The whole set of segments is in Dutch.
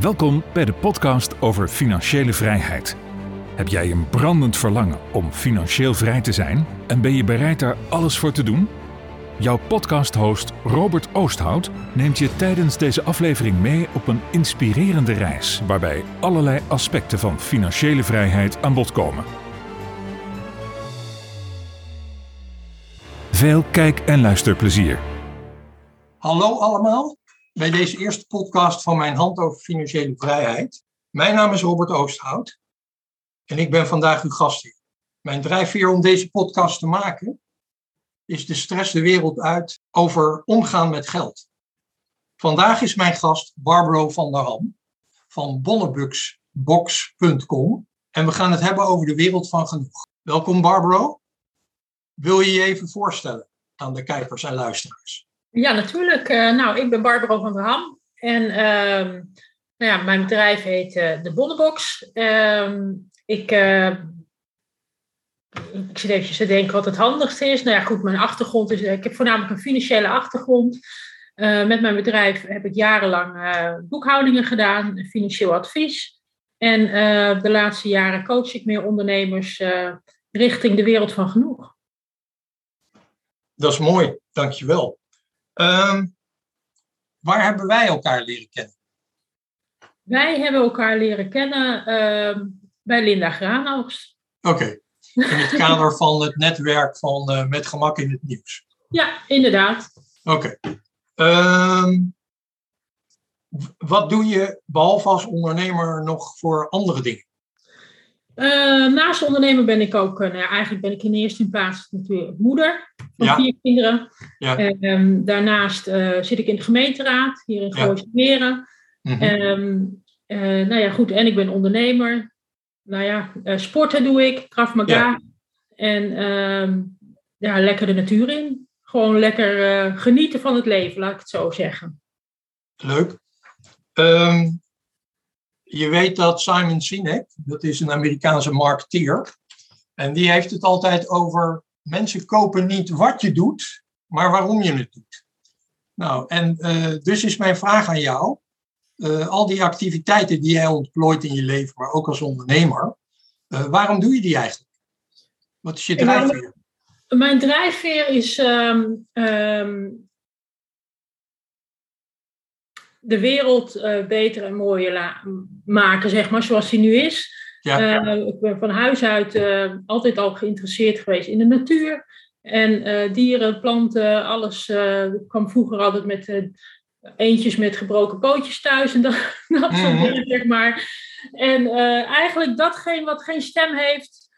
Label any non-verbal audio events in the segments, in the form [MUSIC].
Welkom bij de podcast over financiële vrijheid. Heb jij een brandend verlangen om financieel vrij te zijn en ben je bereid daar alles voor te doen? Jouw podcast-host Robert Oosthout neemt je tijdens deze aflevering mee op een inspirerende reis waarbij allerlei aspecten van financiële vrijheid aan bod komen. Veel kijk- en luisterplezier. Hallo allemaal, bij deze eerste podcast van mijn hand over financiële vrijheid. Mijn naam is Robert Oosthout en ik ben vandaag uw gastheer. Mijn drijfveer om deze podcast te maken is de stress de wereld uit over omgaan met geld. Vandaag is mijn gast Barbaro van der Ham van bonnebuxbox.com en we gaan het hebben over de wereld van genoeg. Welkom Barbaro. Wil je je even voorstellen aan de kijkers en luisteraars? Ja, natuurlijk. Uh, nou, ik ben Barbara van der Ham. En uh, nou ja, mijn bedrijf heet uh, De Bonnenbox. Ehm, ik, eh, ik zit even te denken wat het handigste is. Nou ja, goed, mijn achtergrond is... Ik heb voornamelijk een financiële achtergrond. met mijn bedrijf heb ik jarenlang boekhoudingen gedaan, financieel advies. En de laatste jaren coach ik meer ondernemers richting de wereld van genoeg. Dat is mooi, dankjewel. Um, waar hebben wij elkaar leren kennen? Wij hebben elkaar leren kennen uh, bij Linda Graanoogst. Oké, okay. in het kader van het netwerk van uh, Met Gemak in het Nieuws. Ja, inderdaad. Oké. Okay. Um, wat doe je behalve als ondernemer nog voor andere dingen? Uh, naast ondernemer ben ik ook, uh, nou ja, eigenlijk ben ik in eerste plaats natuurlijk moeder van ja. vier kinderen. Ja. Um, daarnaast uh, zit ik in de gemeenteraad hier in Gooismeren. Ja. Mm -hmm. um, nou ja, goed, en ik ben ondernemer. Nou ja, sporten doe ik, Krav Maga. En um, ja, lekker de natuur in. Gewoon lekker genieten van het leven, laat ik het zo zeggen. Leuk. Je weet dat Simon Sinek, dat is een Amerikaanse marketeer, en die heeft het altijd over mensen kopen niet wat je doet, maar waarom je het doet. Nou, en uh, dus is mijn vraag aan jou, uh, al die activiteiten die jij ontplooit in je leven, maar ook als ondernemer, uh, waarom doe je die eigenlijk? Wat is je drijfveer? Mijn drijfveer is um, um, de wereld uh, beter en mooier maken, zeg maar, zoals die nu is. Ja. Uh, ik ben van huis uit uh, altijd al geïnteresseerd geweest in de natuur. En dieren, planten, alles. ik kwam vroeger altijd met eentjes met gebroken pootjes thuis en [LAUGHS] dat, dat soort mm -hmm. dingen, zeg maar. En eigenlijk datgene wat geen stem heeft,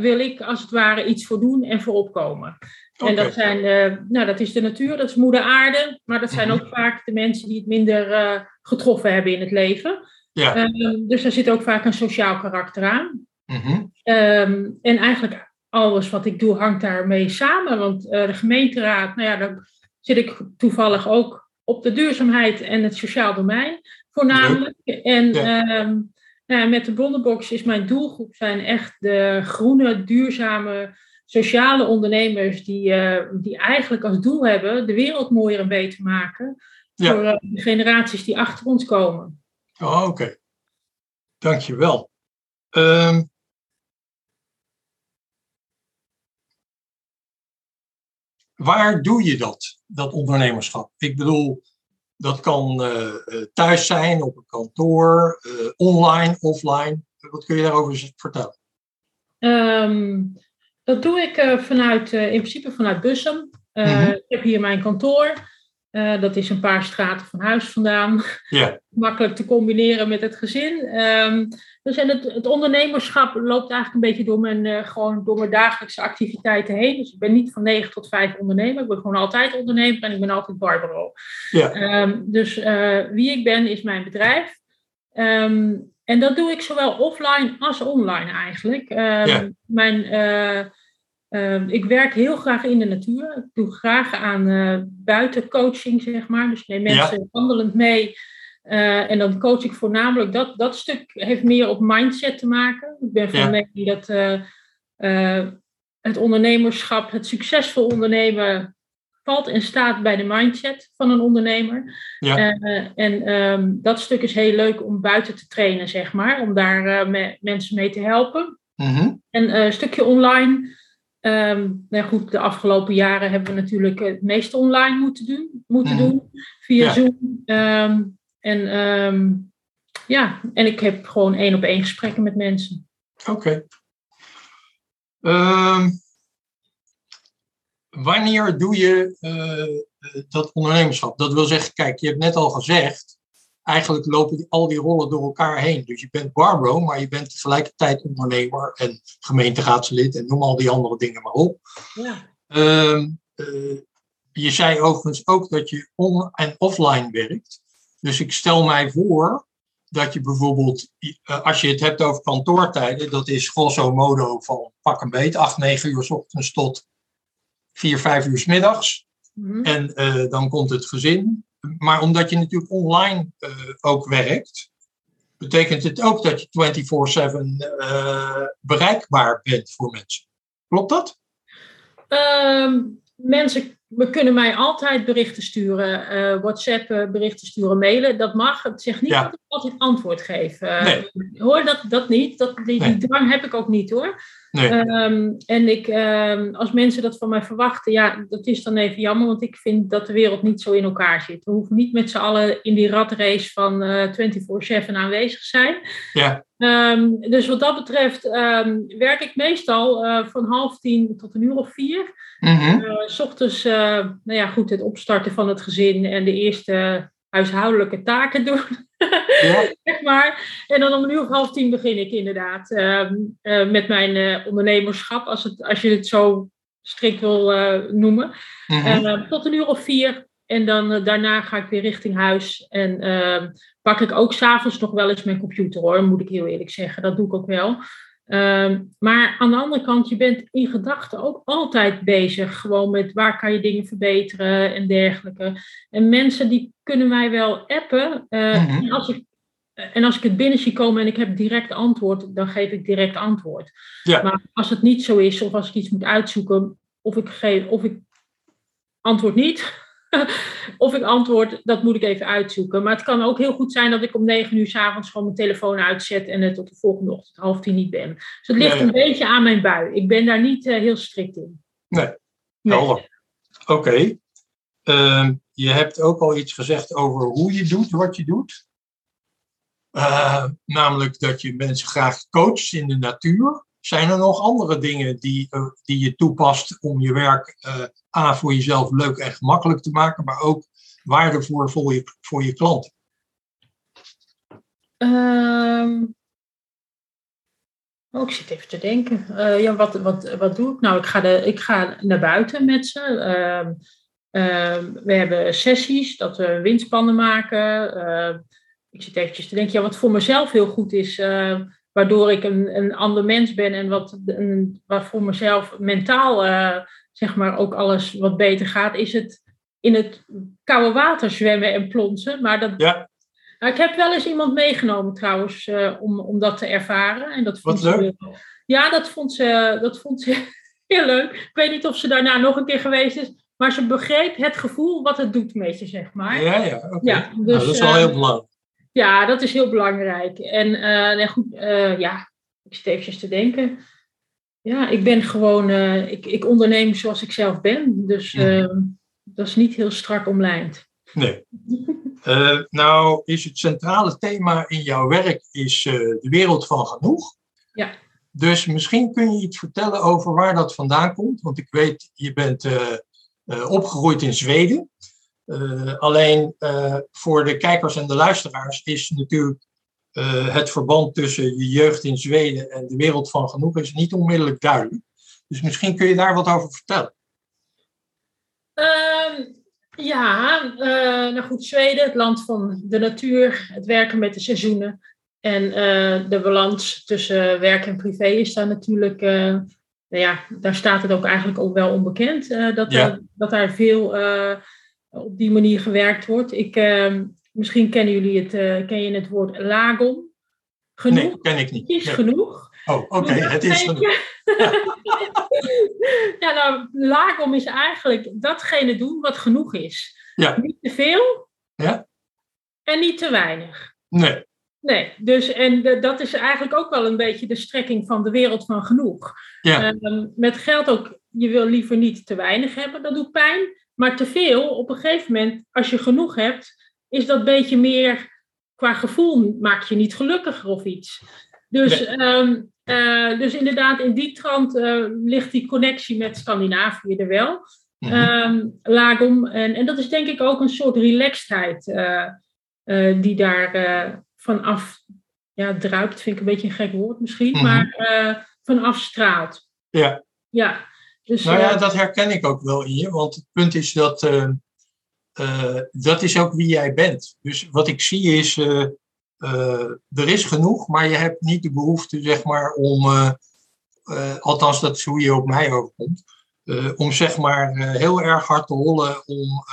wil ik als het ware iets voor doen en voor opkomen. En dat, zijn, uh, nou, dat is de natuur, dat is moeder aarde. Maar dat zijn ook vaak de mensen die het minder uh, getroffen hebben in het leven. Ja. Um, dus daar zit ook vaak een sociaal karakter aan. Um, en eigenlijk alles wat ik doe hangt daarmee samen. Want uh, de gemeenteraad, nou ja, daar zit ik toevallig ook op de duurzaamheid en het sociaal domein voornamelijk. En ja. Um, nou, met de Bonnenbox is mijn doelgroep zijn echt de groene, duurzame sociale ondernemers die, uh, die eigenlijk als doel hebben de wereld mooier en beter maken ja. voor uh, de generaties die achter ons komen. Oh, Oké, okay. dankjewel. Um, waar doe je dat, dat ondernemerschap? Ik bedoel, dat kan uh, thuis zijn, op een kantoor, online, offline. Wat kun je daarover vertellen? Um, dat doe ik uh, vanuit, uh, in principe vanuit Bussum. Uh, mm-hmm. Ik heb hier mijn kantoor. dat is een paar straten van huis vandaan. Yeah. [LAUGHS] Makkelijk te combineren met het gezin. Um, dus en het, het, ondernemerschap loopt eigenlijk een beetje door mijn, gewoon door mijn dagelijkse activiteiten heen. Dus ik ben niet van 9 tot 5 ondernemer. Ik ben gewoon altijd ondernemer en ik ben altijd Barbaro. Yeah. Um, dus wie ik ben is mijn bedrijf. Um, en dat doe ik zowel offline als online eigenlijk. Ja. mijn, uh, uh, ik werk heel graag in de natuur. Ik doe graag aan uh, buitencoaching, zeg maar. Dus ik neem mensen ja. wandelend mee. en dan coach ik voornamelijk. Dat, dat stuk heeft meer op mindset te maken. Ik ben van ja. mening dat het ondernemerschap, het succesvol ondernemen, valt en staat bij de mindset van een ondernemer. Ja. en ehm, dat stuk is heel leuk om buiten te trainen, zeg maar, om daar mensen mee te helpen. Mhm. En een stukje online. Um, nou goed, de afgelopen jaren hebben we natuurlijk het meeste online moeten doen, moeten mhm. doen via Zoom. Ehm, en um, ja, en ik heb gewoon één op één gesprekken met mensen. Oké. Wanneer doe je uh, dat ondernemerschap? Dat wil zeggen, kijk, je hebt net al gezegd, eigenlijk lopen al die rollen door elkaar heen. Dus je bent Barbro, maar je bent tegelijkertijd ondernemer en gemeenteraadslid en noem al die andere dingen maar op. Ja. Uh, je zei overigens ook dat je on- en offline werkt. Dus ik stel mij voor dat je bijvoorbeeld, als je het hebt over kantoortijden, dat is grosso modo van pak een beet, 8, 9 uur s ochtends tot 4, 5 uur s middags. Mm-hmm. En uh, dan komt het gezin maar omdat je natuurlijk online uh, ook werkt, betekent het ook dat je 24/7 uh, bereikbaar bent voor mensen. Klopt dat? Um, mensen we kunnen mij altijd berichten sturen, uh, WhatsApp berichten sturen, mailen. Dat mag. Het zegt niet dat ik altijd antwoord geef. nee. Hoor, dat, dat niet. Dat, die, die drang heb ik ook niet hoor. Nee. Ehm, en ik, um, als mensen dat van mij verwachten, ja, dat is dan even jammer, want ik vind dat de wereld niet zo in elkaar zit. We hoeven niet met z'n allen in die ratrace van uh, eh, 24-7 aanwezig zijn. Ja. Um, dus wat dat betreft werk ik meestal uh, van half tien tot een uur of vier. Mm -hmm. uh, s ochtends, nou ja, goed, het opstarten van het gezin en de eerste huishoudelijke taken doen. Ja. [LAUGHS] zeg maar. En dan om een uur of half tien begin ik inderdaad uh, uh, met mijn uh, ondernemerschap, als, het, als je het zo strikt wil noemen. Mm tot een uur of vier. En dan daarna ga ik weer richting huis. En ehm, pak ik ook s'avonds nog wel eens mijn computer hoor, moet ik heel eerlijk zeggen. Dat doe ik ook wel. Um, maar aan de andere kant, je bent in gedachten ook altijd bezig, gewoon met waar kan je dingen verbeteren en dergelijke. En mensen die kunnen mij wel appen. Uh, en, als ik, en als ik het binnen zie komen en ik heb direct antwoord, dan geef ik direct antwoord. Ja. Maar als het niet zo is, of als ik iets moet uitzoeken, of ik, geef, of ik antwoord niet, [LAUGHS] of ik antwoord, dat moet ik even uitzoeken. Maar het kan ook heel goed zijn dat ik om negen uur s avonds gewoon mijn telefoon uitzet en het tot de volgende ochtend half tien niet ben. Dus het ligt een beetje aan mijn bui. Ik ben daar niet uh, heel strikt in. Nee, helder. Nee. Oké. Okay. Uh, je hebt ook al iets gezegd over hoe je doet wat je doet. Uh, namelijk dat je mensen graag coacht in de natuur. Zijn er nog andere dingen die, uh, die je toepast om je werk uh, voor jezelf leuk en gemakkelijk te maken, maar ook waardevol voor je, voor je klant? Um, oh, ik zit even te denken. Uh, ja, wat, wat, wat doe ik nou? Ik ga, de, ik ga naar buiten met ze. Uh, uh, we hebben sessies dat we windspannen maken. Ehm, ik zit eventjes te denken, ja, wat voor mezelf heel goed is, waardoor ik een, een ander mens ben en wat, een, voor mezelf mentaal uh, zeg maar ook alles wat beter gaat, is het in het koude water zwemmen en plonsen. Maar dat, ja. Nou, ik heb wel eens iemand meegenomen trouwens uh, om, om dat te ervaren. En dat vond wat leuk. Ze, ja, dat vond, ze, dat vond ze [LAUGHS] heel leuk. Ik weet niet of ze daarna nog een keer geweest is. Maar ze begreep het gevoel wat het doet met je, zeg maar. Ja, ja, oké. Ja, dus, nou, dat is wel heel uh, belangrijk. Ja, dat is heel belangrijk. En uh, nee, goed, uh, ja, ik zit eventjes te denken. Ja, ik ben gewoon, uh, ik, ik onderneem zoals ik zelf ben. Dus dat is niet heel strak omlijnd. Nee. nou, is het centrale thema in jouw werk is de wereld van genoeg. Ja. Dus misschien kun je iets vertellen over waar dat vandaan komt. Want ik weet, je bent opgegroeid in Zweden. Uh, alleen uh, voor de kijkers en de luisteraars is natuurlijk uh, het verband tussen je jeugd in Zweden en de wereld van genoeg is niet onmiddellijk duidelijk. Dus misschien kun je daar wat over vertellen. Ehm, ja, nou goed, Zweden, het land van de natuur, het werken met de seizoenen. En de balans tussen werk en privé is daar natuurlijk nou ja, daar staat het ook eigenlijk ook wel onbekend. Uh, dat, ja. er, dat daar veel uh, op die manier gewerkt wordt. Ik, uh, misschien kennen jullie het, uh, ken je het woord lagon? Genoeg? Nee, ken ik niet. Is genoeg. Oh, oké, het is genoeg. [LAUGHS] ja, nou, lagom is eigenlijk datgene doen wat genoeg is. Ja. Niet te veel Ja? en niet te weinig. Nee. Nee, dus en de- dat is eigenlijk ook wel een beetje de strekking van de wereld van genoeg. Ja. Ehm, met geld ook, je wil liever niet te weinig hebben, dat doet pijn. Maar te veel, op een gegeven moment, als je genoeg hebt, is dat beetje meer qua gevoel, maak je niet gelukkiger of iets. Dus, Nee. ehm, eh, dus inderdaad, in die trant eh, ligt die connectie met Scandinavië er wel. Mhm. Ehm, Lagom. En, en dat is denk ik ook een soort relaxedheid eh, die daar vanaf ja, druipt, vind ik een beetje een gek woord misschien, Mhm. maar vanaf straalt. Ja. Ja. Dus, Nou ja, eh, dat herken ik ook wel in je. Want het punt is dat eh, eh, dat is ook wie jij bent. Dus wat ik zie is, er is genoeg, maar je hebt niet de behoefte, zeg maar, om, althans dat is hoe je op mij overkomt, om zeg maar heel erg hard te hollen om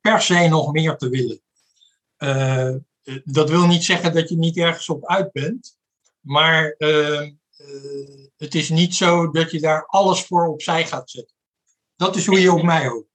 per se nog meer te willen. Dat wil niet zeggen dat je niet ergens op uit bent, maar eh, eh, het is niet zo dat je daar alles voor opzij gaat zetten. Dat is hoe je op mij ook.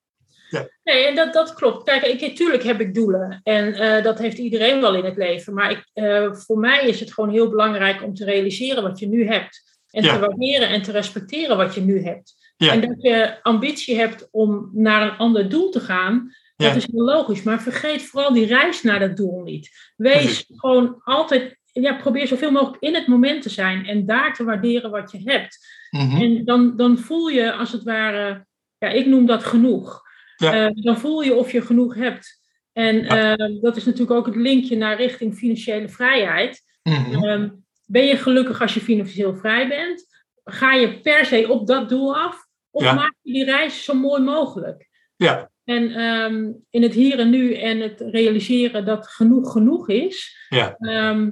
Nee, en dat, dat klopt. Kijk, ik, tuurlijk heb ik doelen. En eh, dat heeft iedereen wel in het leven. Maar ik, eh, voor mij is het gewoon heel belangrijk om te realiseren wat je nu hebt. En Ja. te waarderen en te respecteren wat je nu hebt. Ja. En dat je ambitie hebt om naar een ander doel te gaan, Ja. dat is heel logisch. Maar vergeet vooral die reis naar dat doel niet. Wees gewoon altijd, ja, probeer zoveel mogelijk in het moment te zijn en daar te waarderen wat je hebt. Mhm. En dan, dan voel je als het ware, ja, ik noem dat genoeg. Ja. Eh, dan voel je of je genoeg hebt. En Ja. eh, dat is natuurlijk ook het linkje naar richting financiële vrijheid. Mhm. Ehm, ben je gelukkig als je financieel vrij bent? Ga je per se op dat doel af? Of Ja. maak je die reis zo mooi mogelijk? Ja, En ehm, in het hier en nu en het realiseren dat genoeg genoeg is, ja, ehm,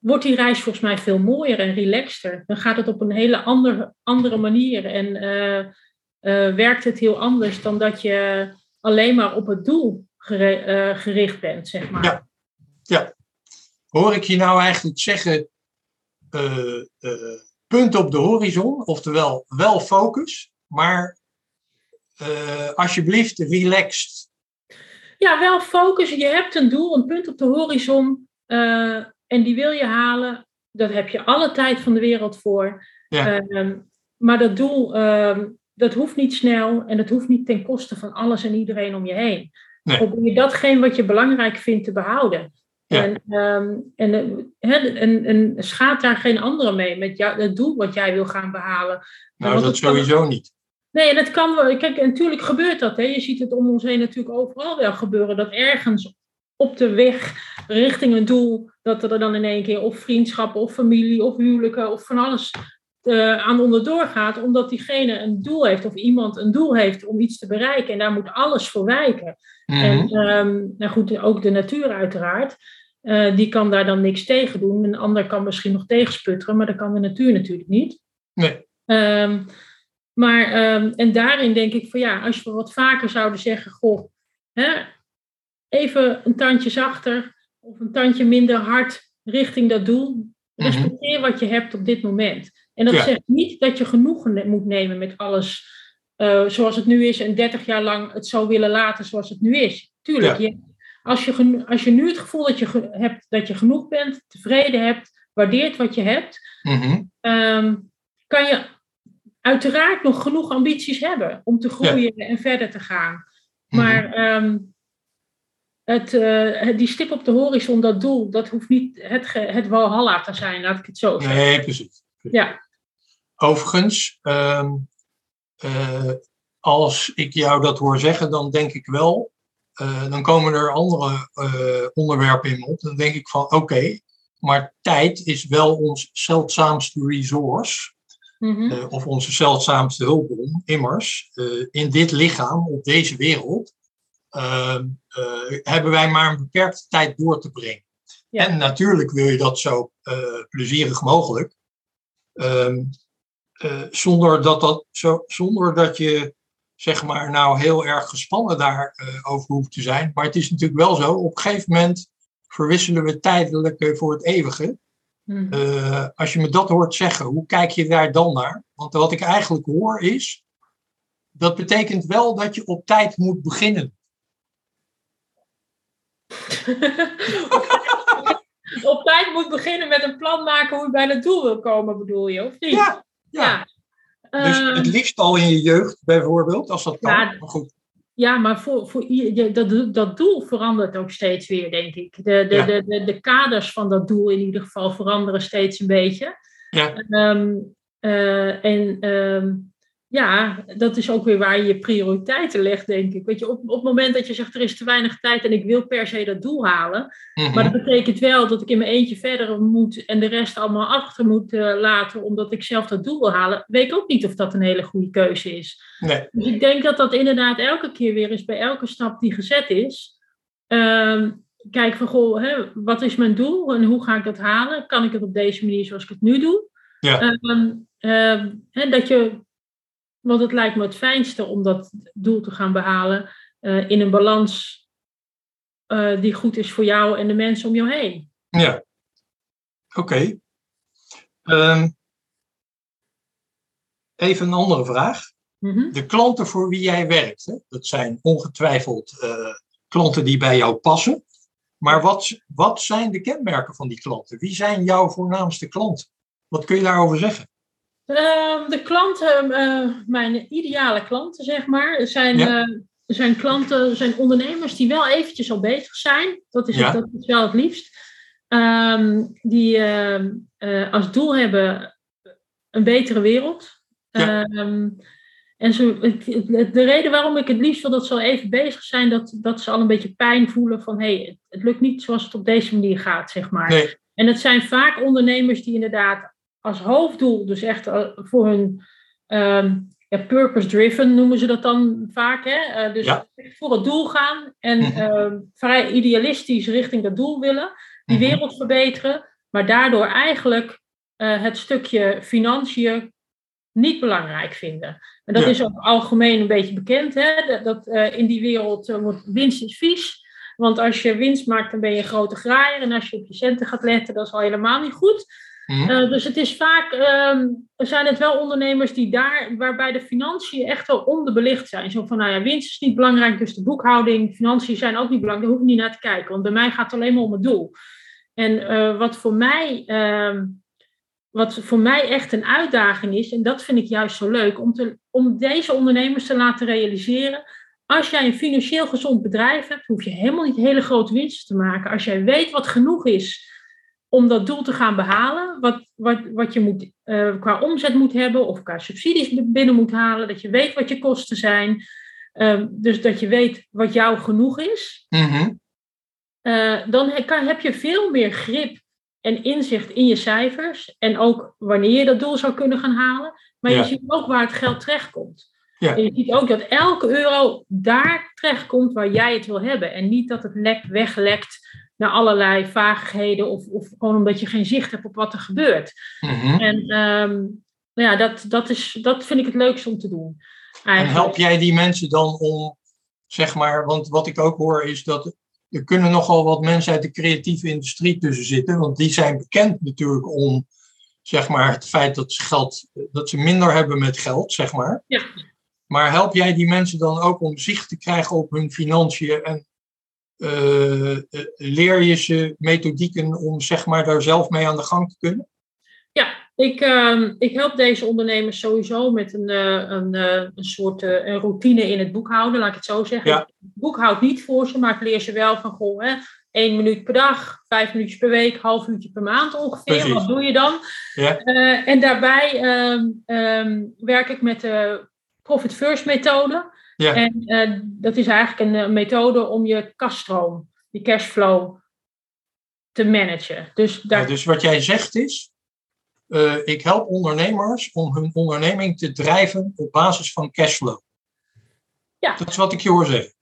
wordt die reis volgens mij veel mooier en relaxter. Dan gaat het op een hele andere, andere manier en eh, eh, werkt het heel anders dan dat je alleen maar op het doel gere- eh, gericht bent, zeg maar. Ja. Hoor ik je nou eigenlijk zeggen, punt op de horizon, oftewel wel focus, maar alsjeblieft relaxed. Ja, wel focussen. Je hebt een doel, een punt op de horizon. En die wil je halen. Daar heb je alle tijd van de wereld voor. Ja. Ehm, maar dat doel, ehm, dat hoeft niet snel. En dat hoeft niet ten koste van alles en iedereen om je heen. Nee. Probeer datgene wat je belangrijk vindt te behouden. Ja. En, ehm, en, en, en schaadt daar geen andere mee met jou, het doel wat jij wil gaan behalen. Nou, want dat kan- sowieso niet. Nee, en het kan wel. Kijk, en natuurlijk gebeurt dat. Hè. Je ziet het om ons heen natuurlijk overal wel gebeuren. Dat ergens op de weg richting een doel, dat er dan in één keer of vriendschappen of familie of huwelijken of van alles eh, aan onderdoor gaat. Omdat diegene een doel heeft of iemand een doel heeft om iets te bereiken. En daar moet alles voor wijken. Mhm. En ehm, nou goed, ook de natuur uiteraard. eh, die kan daar dan niks tegen doen. Een ander kan misschien nog tegensputteren, maar dat kan de natuur natuurlijk niet. Nee. Ehm, maar, ehm, en daarin denk ik van ja, als we wat vaker zouden zeggen, goh, hè, even een tandje zachter of een tandje minder hard richting dat doel. Respecteer wat je hebt op dit moment. En dat Ja. zegt niet dat je genoegen moet nemen met alles eh, zoals het nu is en 30 jaar lang het zou willen laten zoals het nu is. Tuurlijk, Ja. je, als, je als je nu het gevoel dat je hebt dat je genoeg bent, tevreden hebt, waardeert wat je hebt, Mhm. ehm, kan je uiteraard nog genoeg ambities hebben om te groeien en verder te gaan. Mhm. Maar ehm, het, eh, het- die stip op de horizon, dat doel, dat hoeft niet het, het walhalla te zijn, laat ik het zo zeggen. Nee, precies. Ja, Overigens, ehm, eh, als ik jou dat hoor zeggen, dan denk ik wel, eh, dan komen er andere onderwerpen in op. Dan denk ik van, oké, maar tijd is wel ons zeldzaamste resource, mhm. of onze zeldzaamste hulpbron. Immers, in dit lichaam, op deze wereld, hebben wij maar een beperkte tijd door te brengen. Ja. En natuurlijk wil je dat zo eh, plezierig mogelijk. Ehm, eh, zonder, dat dat zo, zonder dat je zeg maar nou heel erg gespannen daarover over hoeft te zijn. Maar het is natuurlijk wel zo, op een gegeven moment verwisselen we tijdelijk eh, voor het eeuwige. Hmm. Eh, als je me dat hoort zeggen, hoe kijk je daar dan naar? Want wat ik eigenlijk hoor is, dat betekent wel dat je op tijd moet beginnen. [LAUGHS] op tijd moet beginnen met een plan maken hoe je bij het doel wil komen, bedoel je, of niet? Ja, ja. Dus het ehm, liefst al in je jeugd bijvoorbeeld, als dat kan. Ja, maar goed. Ja, maar voor, voor, dat, dat doel verandert ook steeds weer, denk ik. De, de, de, de, de, kaders van dat doel in ieder geval veranderen steeds een beetje. Ja. Ehm, eh, en ehm, ja, dat is ook weer waar je je prioriteiten legt, denk ik. Weet je, op, op het moment dat je zegt er is te weinig tijd en ik wil per se dat doel halen. Mhm. Maar dat betekent wel dat ik in mijn eentje verder moet en de rest allemaal achter moet uh, laten omdat ik zelf dat doel wil halen. Weet ik ook niet of dat een hele goede keuze is. Nee. Dus ik denk dat dat inderdaad elke keer weer is bij elke stap die gezet is. Uh, kijk van goh, hè, wat is mijn doel en hoe ga ik dat halen? Kan ik het op deze manier zoals ik het nu doe? Ja. Uh, dat je want het lijkt me het fijnste om dat doel te gaan behalen uh, in een balans uh, die goed is voor jou en de mensen om jou heen. Ja, oké. Okay. Um, even een andere vraag. Mm -hmm. De klanten voor wie jij werkt, hè, dat zijn ongetwijfeld uh, klanten die bij jou passen. Maar wat, wat zijn de kenmerken van die klanten? Wie zijn jouw voornaamste klanten? Wat kun je daarover zeggen? Ehm, de klanten, uh, mijn ideale klanten, zeg maar, zijn, ja. uh, zijn klanten, zijn ondernemers die wel eventjes al bezig zijn. Dat is, dat is wel het liefst. Um, die uh, als doel hebben een betere wereld. Ja. En zo, de reden waarom ik het liefst wil dat ze al even bezig zijn, dat, dat ze al een beetje pijn voelen van hé, hey, het lukt niet zoals het op deze manier gaat, zeg maar. Nee. En het zijn vaak ondernemers die inderdaad als hoofddoel, dus echt eh, voor hun um, ja, purpose-driven noemen ze dat dan vaak. Hè? Uh, dus voor het doel gaan en uh, vrij idealistisch richting dat doel willen, die mhm. wereld verbeteren, maar daardoor eigenlijk uh, het stukje financiën niet belangrijk vinden. En dat is ook algemeen een beetje bekend, hè? dat, dat in die wereld wordt winst is vies. Want als je winst maakt, dan ben je een grote graaier. En als je op je centen gaat letten, dat is al helemaal niet goed. Mhm. Eh, dus het is vaak, um, zijn het wel ondernemers die daar, waarbij de financiën echt wel onderbelicht zijn. Zo van, nou ja, winst is niet belangrijk, dus de boekhouding, financiën zijn ook niet belangrijk, daar hoef ik niet naar te kijken. Want bij mij gaat het alleen maar om het doel. En uh, wat, voor mij, uh, wat voor mij echt een uitdaging is, en dat vind ik juist zo leuk, om, te, om deze ondernemers te laten realiseren. Als jij een financieel gezond bedrijf hebt, hoef je helemaal niet hele grote winsten te maken. Als jij weet wat genoeg is om dat doel te gaan behalen, wat, wat, wat je moet, uh, qua omzet moet hebben of qua subsidies binnen moet halen, dat je weet wat je kosten zijn, uh, dus dat je weet wat jou genoeg is, mm-hmm. uh, dan kan, heb je veel meer grip en inzicht in je cijfers en ook wanneer je dat doel zou kunnen gaan halen, maar je ziet ook waar het geld terechtkomt. Ja. En je ziet ook dat elke euro daar terechtkomt waar jij het wil hebben en niet dat het lekt, weglekt naar allerlei vaagheden of, of gewoon omdat je geen zicht hebt op wat er gebeurt. Mhm. En um, nou ja, dat, dat, is, dat vind ik het leukste om te doen. En help jij die mensen dan om, zeg maar, want wat ik ook hoor is dat er kunnen nogal wat mensen uit de creatieve industrie tussen zitten, want die zijn bekend natuurlijk om, zeg maar, het feit dat ze geld, dat ze minder hebben met geld, zeg maar. Ja. Maar help jij die mensen dan ook om zicht te krijgen op hun financiën en uh, leer je ze methodieken om zeg maar daar zelf mee aan de gang te kunnen? Ja, ik, uh, ik help deze ondernemers sowieso met een, uh, een, een soort een routine in het boekhouden, laat ik het zo zeggen. Ja. Ik boekhoud niet voor ze, maar ik leer ze wel van goh, hè, één minuut per dag, vijf minuutjes per week, half uurtje per maand ongeveer. Precies. Wat doe je dan? Ja. en daarbij um, werk ik met de Profit First methode. Ja. En uh, dat is eigenlijk een, methode om je kaststroom, je cashflow, te managen. Dus, daar... ja, dus wat jij zegt is, uh, ik help ondernemers om hun onderneming te drijven op basis van cashflow. Ja. Dat is wat ik je hoor zeggen.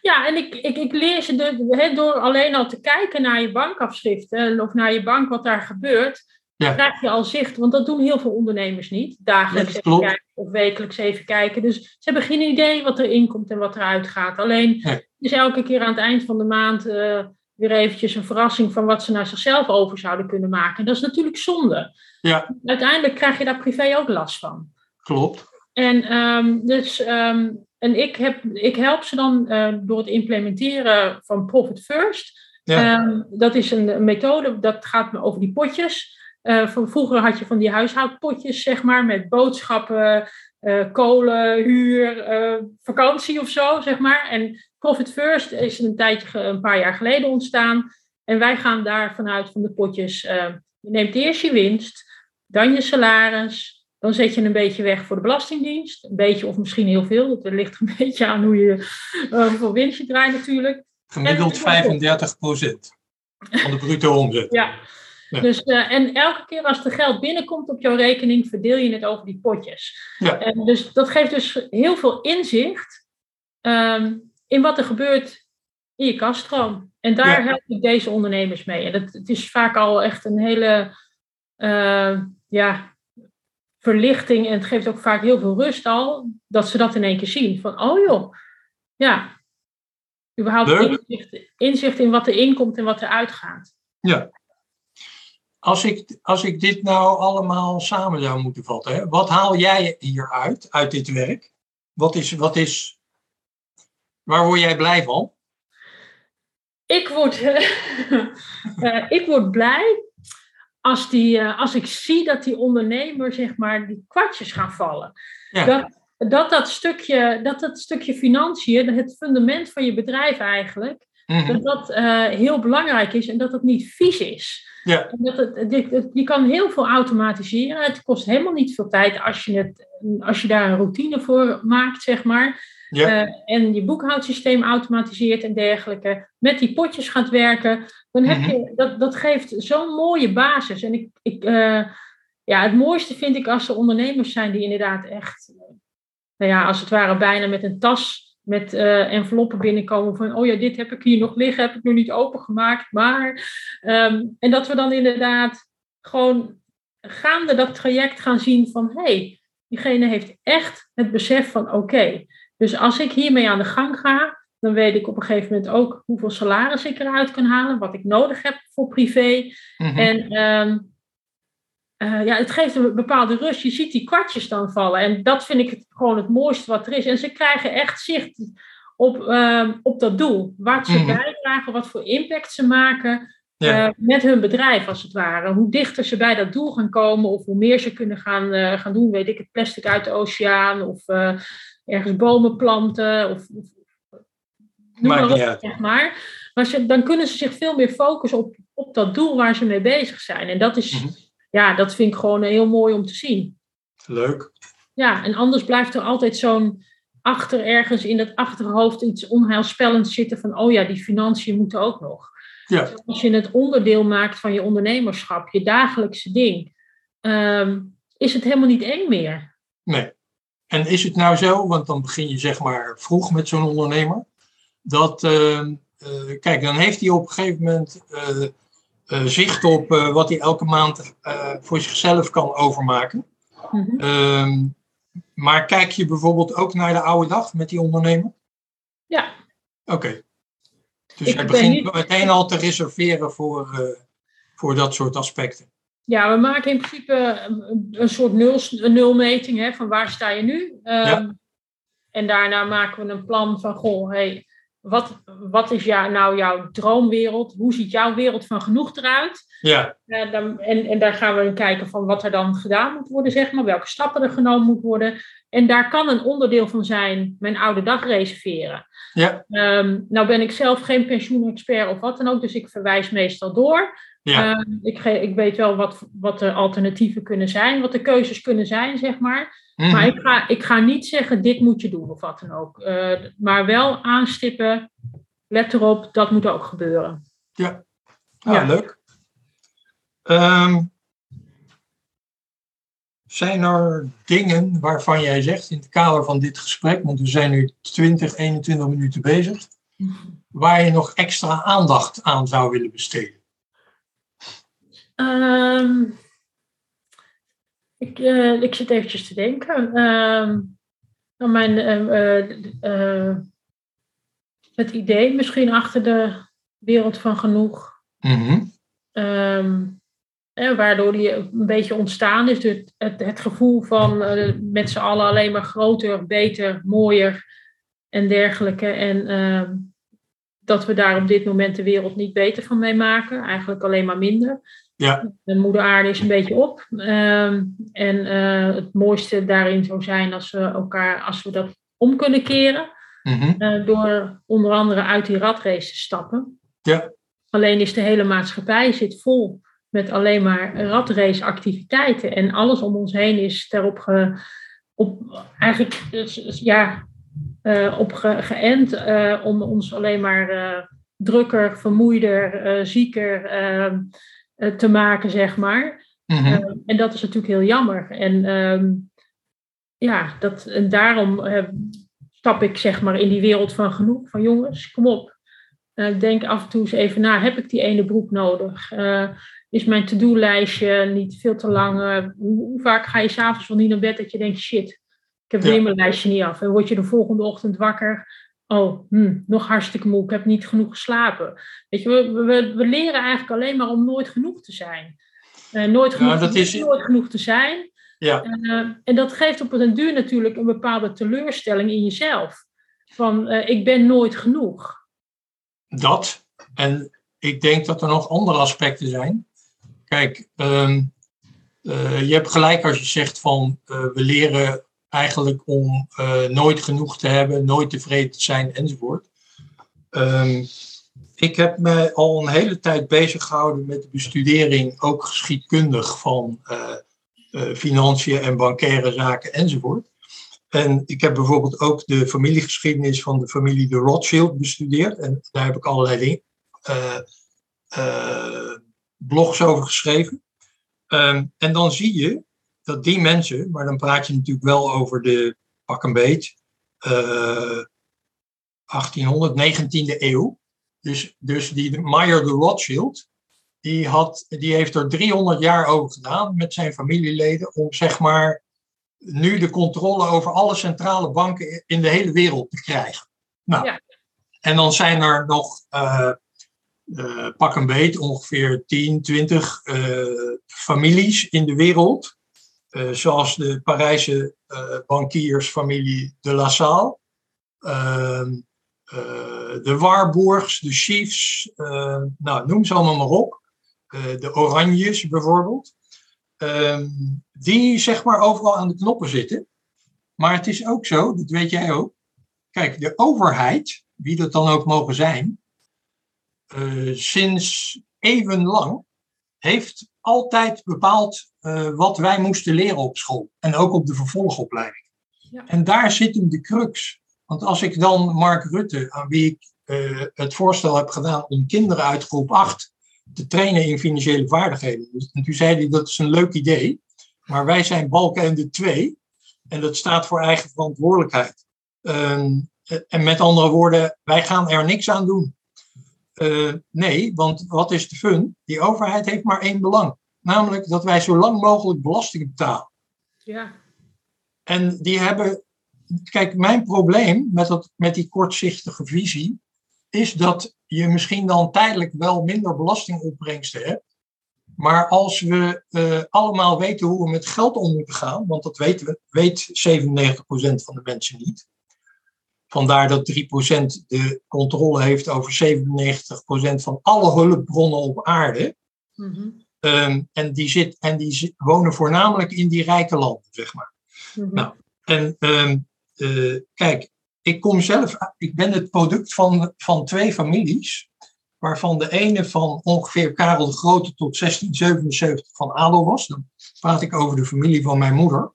Ja, en ik, ik, ik leer ze de, door alleen al te kijken naar je bankafschriften of naar je bank wat daar gebeurt, ja. krijg je al zicht. Want dat doen heel veel ondernemers niet. Dagelijks even kijken of wekelijks even kijken. Dus ze hebben geen idee wat erin komt en wat eruit gaat. Alleen is elke keer aan het eind van de maand uh, weer eventjes een verrassing van wat ze naar zichzelf over zouden kunnen maken. dat is natuurlijk zonde. Ja. Uiteindelijk krijg je daar privé ook last van. Klopt. En, ehm, dus, ehm, en ik, heb, ik help ze dan uh, door het implementeren van Profit First. Ja. Ehm, dat is een, methode, dat gaat over die potjes. Uh, van vroeger had je van die huishoudpotjes, zeg maar, met boodschappen, uh, kolen, huur, vakantie of zo, zeg maar. En Profit First is een tijdje, een paar jaar geleden ontstaan. En wij gaan daar vanuit van de potjes, je neemt eerst je winst, dan je salaris, dan zet je een beetje weg voor de Belastingdienst. Een beetje of misschien heel veel. Dat ligt een [LAUGHS] beetje aan hoe je, hoeveel winst je draait natuurlijk. Gemiddeld 35 procent van de bruto omzet. Ja. Dus, uh, en elke keer als er geld binnenkomt op jouw rekening, verdeel je het over die potjes. Ja. En dus dat geeft dus heel veel inzicht um, in wat er gebeurt in je kaststroom. En daar help ik deze ondernemers mee. En dat, het is vaak al echt een hele uh, ja, verlichting en het geeft ook vaak heel veel rust al, dat ze dat in één keer zien. Van, oh joh, ja, überhaupt inzicht, inzicht, in wat er inkomt en wat er uitgaat. Ja. Als ik, als ik dit nou allemaal samen zou moeten vatten, hè, wat haal jij hieruit, uit dit werk? Wat is, wat is, waar word jij blij van? Ik word, uh, [LAUGHS] ik word blij als, die, uh, als ik zie dat die ondernemer, zeg maar, die kwartjes gaan vallen. Ja. Dat, dat, dat, stukje, dat dat stukje financiën, het fundament van je bedrijf eigenlijk, mm dat dat uh, heel belangrijk is en dat dat niet vies is. Ja. Dat het, je kan heel veel automatiseren. Het kost helemaal niet veel tijd als je, het, als je daar een routine voor maakt, zeg maar. Ja. Uh, en je boekhoudsysteem automatiseert en dergelijke. Met die potjes gaat werken. Dan heb mhm. je, dat, dat geeft zo'n mooie basis. En ik, ik, uh, ja, het mooiste vind ik als er ondernemers zijn die inderdaad echt, nou ja, als het ware bijna met een tas met uh, enveloppen binnenkomen van, oh ja, dit heb ik hier nog liggen, heb ik nog niet opengemaakt, maar. Um, en dat we dan inderdaad gewoon gaande dat traject gaan zien van, hé, hey, diegene heeft echt het besef van, oké, dus als ik hiermee aan de gang ga, dan weet ik op een gegeven moment ook hoeveel salaris ik eruit kan halen, wat ik nodig heb voor privé. Mhm. En um, uh, ja, het geeft een bepaalde rust. Je ziet die kwartjes dan vallen. En dat vind ik het, gewoon het mooiste wat er is. En ze krijgen echt zicht op, uh, op dat doel. Wat ze mm bijdragen, wat voor impact ze maken. Ja. Uh, met hun bedrijf, als het ware. Hoe dichter ze bij dat doel gaan komen, of hoe meer ze kunnen gaan, uh, gaan doen. Weet ik, het plastic uit de oceaan, of ergens bomen planten, of, of noem maar op, zeg maar. Maar ze, dan kunnen ze zich veel meer focussen op, op dat doel waar ze mee bezig zijn. En dat is, mhm. Ja, dat vind ik gewoon heel mooi om te zien. Leuk. Ja, en anders blijft er altijd zo'n achter ergens in dat achterhoofd iets onheilspellends zitten van, oh ja, die financiën moeten ook nog. Ja. Als je het onderdeel maakt van je ondernemerschap, je dagelijkse ding, um, is het helemaal niet eng meer. Nee. En is het nou zo, want dan begin je zeg maar vroeg met zo'n ondernemer, dat, uh, uh, kijk, dan heeft hij op een gegeven moment uh, zicht op wat hij elke maand voor zichzelf kan overmaken. Mm -hmm. maar kijk je bijvoorbeeld ook naar de oude dag met die ondernemer? Ja. Oké. Dus hij begint niet... meteen al te reserveren voor, voor dat soort aspecten. Ja, we maken in principe een soort nul, een nulmeting hè, van waar sta je nu. Um, ja. En daarna maken we een plan van, goh, hey, wat, wat is jou, nou jouw droomwereld? Hoe ziet jouw wereld van genoeg eruit? Ja. Uh, dan, en, en daar gaan we kijken van wat er dan gedaan moet worden, zeg maar. Welke stappen er genomen moeten worden. En daar kan een onderdeel van zijn, mijn oude dag reserveren. Ja. Um, nou ben ik zelf geen pensioenexpert of wat dan ook, dus ik verwijs meestal door. Ja. Uh, ik, ik, weet wel wat, wat de alternatieven kunnen zijn, wat de keuzes kunnen zijn, zeg maar. Mm -hmm. Maar ik ga, ik ga niet zeggen, dit moet je doen of wat dan ook. Uh, maar wel aanstippen, let erop, dat moet ook gebeuren. Ja, ja. leuk. Um, zijn er dingen waarvan jij zegt in het kader van dit gesprek, want we zijn nu 20, 21 minuten bezig, [LAUGHS] waar je nog extra aandacht aan zou willen besteden? Um, ik, uh, ik zit eventjes te denken. Um, mijn, uh, uh, het idee misschien achter de, wereld van genoeg. Mhm. Waardoor die een beetje ontstaan is. Het, het, het gevoel van eh, met z'n allen alleen maar groter, beter, mooier en dergelijke. En ehm, dat we daar op dit moment de wereld niet beter van mee maken. Eigenlijk alleen maar minder. Ja. De moeder aarde is een beetje op. Ehm, en eh, het mooiste daarin zou zijn als we elkaar, als we dat om kunnen keren. Mhm. Eh, door onder andere uit die ratrace te stappen. Ja. Alleen is de hele maatschappij zit vol met alleen maar ratrace-activiteiten. En alles om ons heen is daarop ge, op, eigenlijk ja, uh, op ge, geënt uh, om ons alleen maar uh, drukker, vermoeider, zieker te maken, zeg maar. Mhm. en dat is natuurlijk heel jammer. En ehm, ja, dat, en daarom stap ik zeg maar in die wereld van genoeg. Van jongens, kom op. denk af en toe eens even na, heb ik die ene broek nodig? Is mijn to-do-lijstje niet veel te lang? Hoe, hoe, vaak ga je s'avonds wel niet naar bed dat je denkt, shit, ik heb weer mijn lijstje niet af. En word je de volgende ochtend wakker, oh, hm, nog hartstikke moe, ik heb niet genoeg geslapen. Weet je, we, we, we leren eigenlijk alleen maar om nooit genoeg te zijn. Uh, nooit, genoeg, ja, dat is... nooit genoeg te zijn. Ja. Uh, en dat geeft op een duur natuurlijk een bepaalde teleurstelling in jezelf. Van, uh, ik ben nooit genoeg. Dat. En ik denk dat er nog andere aspecten zijn. Kijk, um, je hebt gelijk als je zegt van we leren eigenlijk om nooit genoeg te hebben, nooit tevreden te zijn enzovoort. Um, ik heb me al een hele tijd bezig gehouden met de bestudering, ook geschiedkundig, van financiën en bankaire zaken enzovoort. En ik heb bijvoorbeeld ook de familiegeschiedenis van de familie de Rothschild bestudeerd. En daar heb ik allerlei uh, blogs over geschreven. Um, en dan zie je dat die mensen, maar dan praat je natuurlijk wel over de pak een beet, 1800, 19e eeuw. Dus, dus die Meyer de Rothschild, die, had, die heeft er 300 jaar over gedaan met zijn familieleden om zeg maar nu de controle over alle centrale banken in de hele wereld te krijgen. Nou, Ja. en dan zijn er nog uh, uh, pak een beet ongeveer 10, 20 uh, families in de wereld. Uh, zoals de Parijse bankiersfamilie de La Salle. Uh, de Warburgs, de Chiefs, nou, noem ze allemaal maar op. de Oranjes bijvoorbeeld. Ehm, die zeg maar overal aan de knoppen zitten. Maar het is ook zo, dat weet jij ook. Kijk, de overheid, wie dat dan ook mogen zijn, sinds even lang heeft altijd bepaald uh, wat wij moesten leren op school. En ook op de vervolgopleiding. Ja. En daar zit hem de crux. Want als ik dan Mark Rutte, aan wie ik uh, het voorstel heb gedaan om kinderen uit groep 8 te trainen in financiële vaardigheden. Dus, en toen zei hij dat is een leuk idee. Maar wij zijn balken en de twee. En dat staat voor eigen verantwoordelijkheid. Um, en met andere woorden, wij gaan er niks aan doen. Uh, nee, want wat is de fun? Die overheid heeft maar één belang. Namelijk dat wij zo lang mogelijk belasting betalen. Ja. En die hebben. Kijk, mijn probleem met, dat, met die kortzichtige visie. is dat je misschien dan tijdelijk wel minder belastingopbrengsten hebt. Maar als we uh, allemaal weten hoe we met geld om moeten gaan. want dat weten we, weet 97% van de mensen niet. Vandaar dat 3% de controle heeft over 97% van alle hulpbronnen op aarde. Mm -hmm. Um, en die, zit, en die wonen voornamelijk in die rijke landen, zeg maar. Mm -hmm. Nou, en um, uh, kijk, ik kom zelf, ik ben het product van, van twee families, waarvan de ene van ongeveer Karel de Grote tot 1677 van adel was. Dan praat ik over de familie van mijn moeder.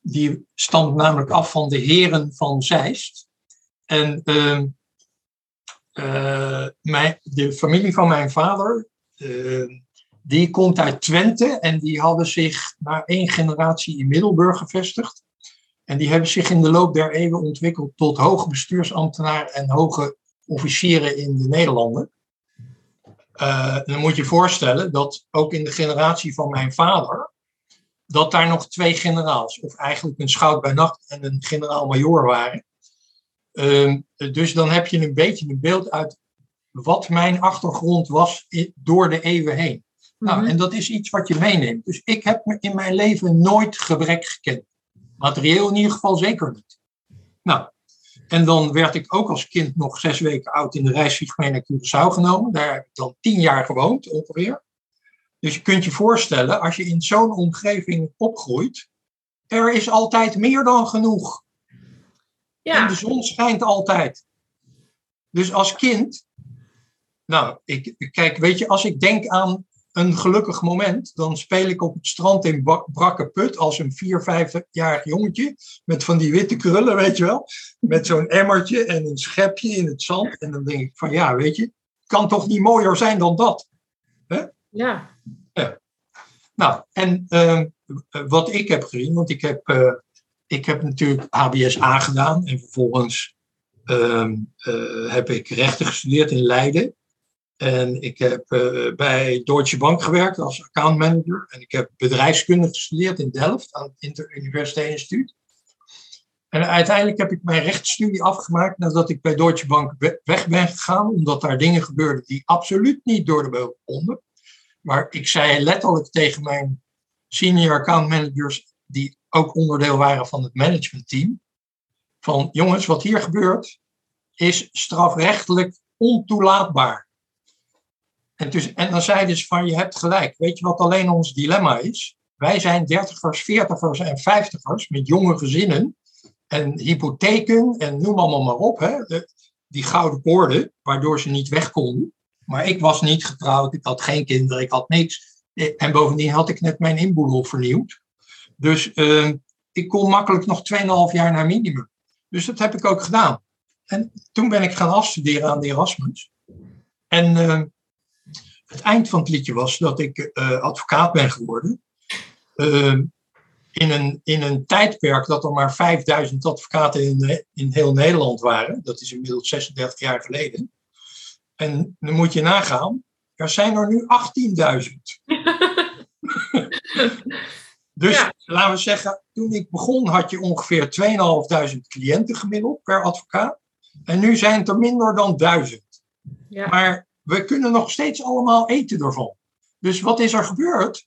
Die stamt namelijk af van de heren van Zeist. En uh, uh, mijn, de familie van mijn vader, uh, die komt uit Twente en die hadden zich na één generatie in Middelburg gevestigd. En die hebben zich in de loop der eeuwen ontwikkeld tot hoge bestuursambtenaren en hoge officieren in de Nederlanden. Uh, dan moet je je voorstellen dat ook in de generatie van mijn vader, dat daar nog twee generaals, of eigenlijk een schout bij nacht en een generaal-majoor waren. Uh, dus dan heb je een beetje een beeld uit wat mijn achtergrond was door de eeuwen heen. Nou, mhm. en dat is iets wat je meeneemt. Dus ik heb in mijn leven nooit gebrek gekend. Materieel in ieder geval zeker niet. Nou, en dan werd ik ook als kind nog zes weken oud in de reisvlieggemeen naar Curaçao genomen. Daar heb ik dan tien jaar gewoond ongeveer. Dus je kunt je voorstellen, als je in zo'n omgeving opgroeit, er is altijd meer dan genoeg. Ja. En de zon schijnt altijd. Dus als kind, nou, ik, kijk, weet je, als ik denk aan een gelukkig moment, dan speel ik op het strand in Brakke Put als een vier, vijfjarig jongetje. Met van die witte krullen, weet je wel. Met zo'n emmertje en een schepje in het zand. En dan denk ik van ja, weet je, kan toch niet mooier zijn dan dat? Hè? Ja. ja. Nou, en ehm, wat ik heb gezien, want ik heb, uh, ik heb natuurlijk HBS gedaan en vervolgens ehm, eh, heb ik rechten gestudeerd in Leiden. En ik heb uh, bij Deutsche Bank gewerkt als accountmanager. En ik heb bedrijfskunde gestudeerd in Delft aan het Inter Instituut. En uiteindelijk heb ik mijn rechtsstudie afgemaakt nadat ik bij Deutsche Bank weg ben gegaan, omdat daar dingen gebeurden die absoluut niet door de beugel konden. Maar ik zei letterlijk tegen mijn senior account managers, die ook onderdeel waren van het managementteam, van jongens, wat hier gebeurt, is strafrechtelijk ontoelaatbaar. En, dus, en dan zeiden ze van, je hebt gelijk. Weet je wat alleen ons dilemma is? Wij zijn dertigers, veertigers en vijftigers met jonge gezinnen en hypotheken en noem allemaal maar op. Hè? die gouden koorden, waardoor ze niet weg konden. Maar ik was niet getrouwd, ik had geen kinderen, ik had niks. En bovendien had ik net mijn inboedel vernieuwd. Dus uh, ik kon makkelijk nog 2,5 jaar naar minimum. Dus dat heb ik ook gedaan. En toen ben ik gaan afstuderen aan de Erasmus. En uh, het eind van het liedje was dat ik uh, advocaat ben geworden. Uh, in, een, in een tijdperk dat er maar 5000 advocaten in, in heel Nederland waren. Dat is inmiddels 36 jaar geleden. En dan moet je nagaan, er zijn er nu 18.000. [LAUGHS] dus laten we zeggen, toen ik begon had je ongeveer 2.500 cliënten gemiddeld per advocaat. En nu zijn het er minder dan 1000. Ja. Maar we kunnen nog steeds allemaal eten ervan. Dus wat is er gebeurd?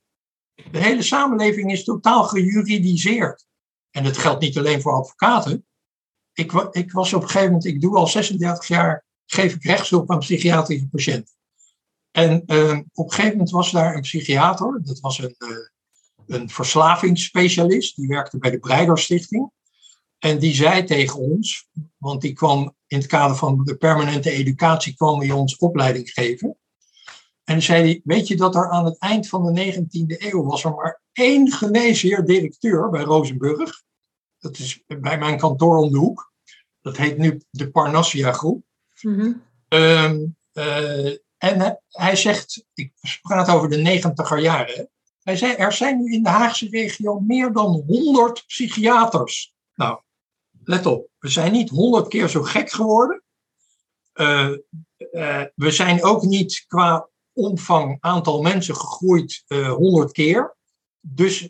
De hele samenleving is totaal gejuridiseerd. En dat geldt niet alleen voor advocaten. Ik, ik was op een gegeven moment, ik doe al 36 jaar, geef ik rechtshulp aan psychiatrische patiënten. En uh, op een gegeven moment was daar een psychiater, dat was een, uh, een verslavingsspecialist, die werkte bij de Breider Stichting. En die zei tegen ons, want die kwam in het kader van de permanente educatie, kwam hij ons opleiding geven. En dan zei hij, weet je dat er aan het eind van de 19e eeuw was er maar één geneesheer-directeur bij Rozenburg. Dat is bij mijn kantoor om de hoek. Dat heet nu de Parnassia Groep. Mm en hij zegt, ik praat over de negentiger jaren. Hij zei, er zijn nu in de Haagse regio meer dan 100 psychiaters. Nou, let op, we zijn niet honderd keer zo gek geworden. Uh, uh, we zijn ook niet qua omvang aantal mensen gegroeid eh, honderd keer. Dus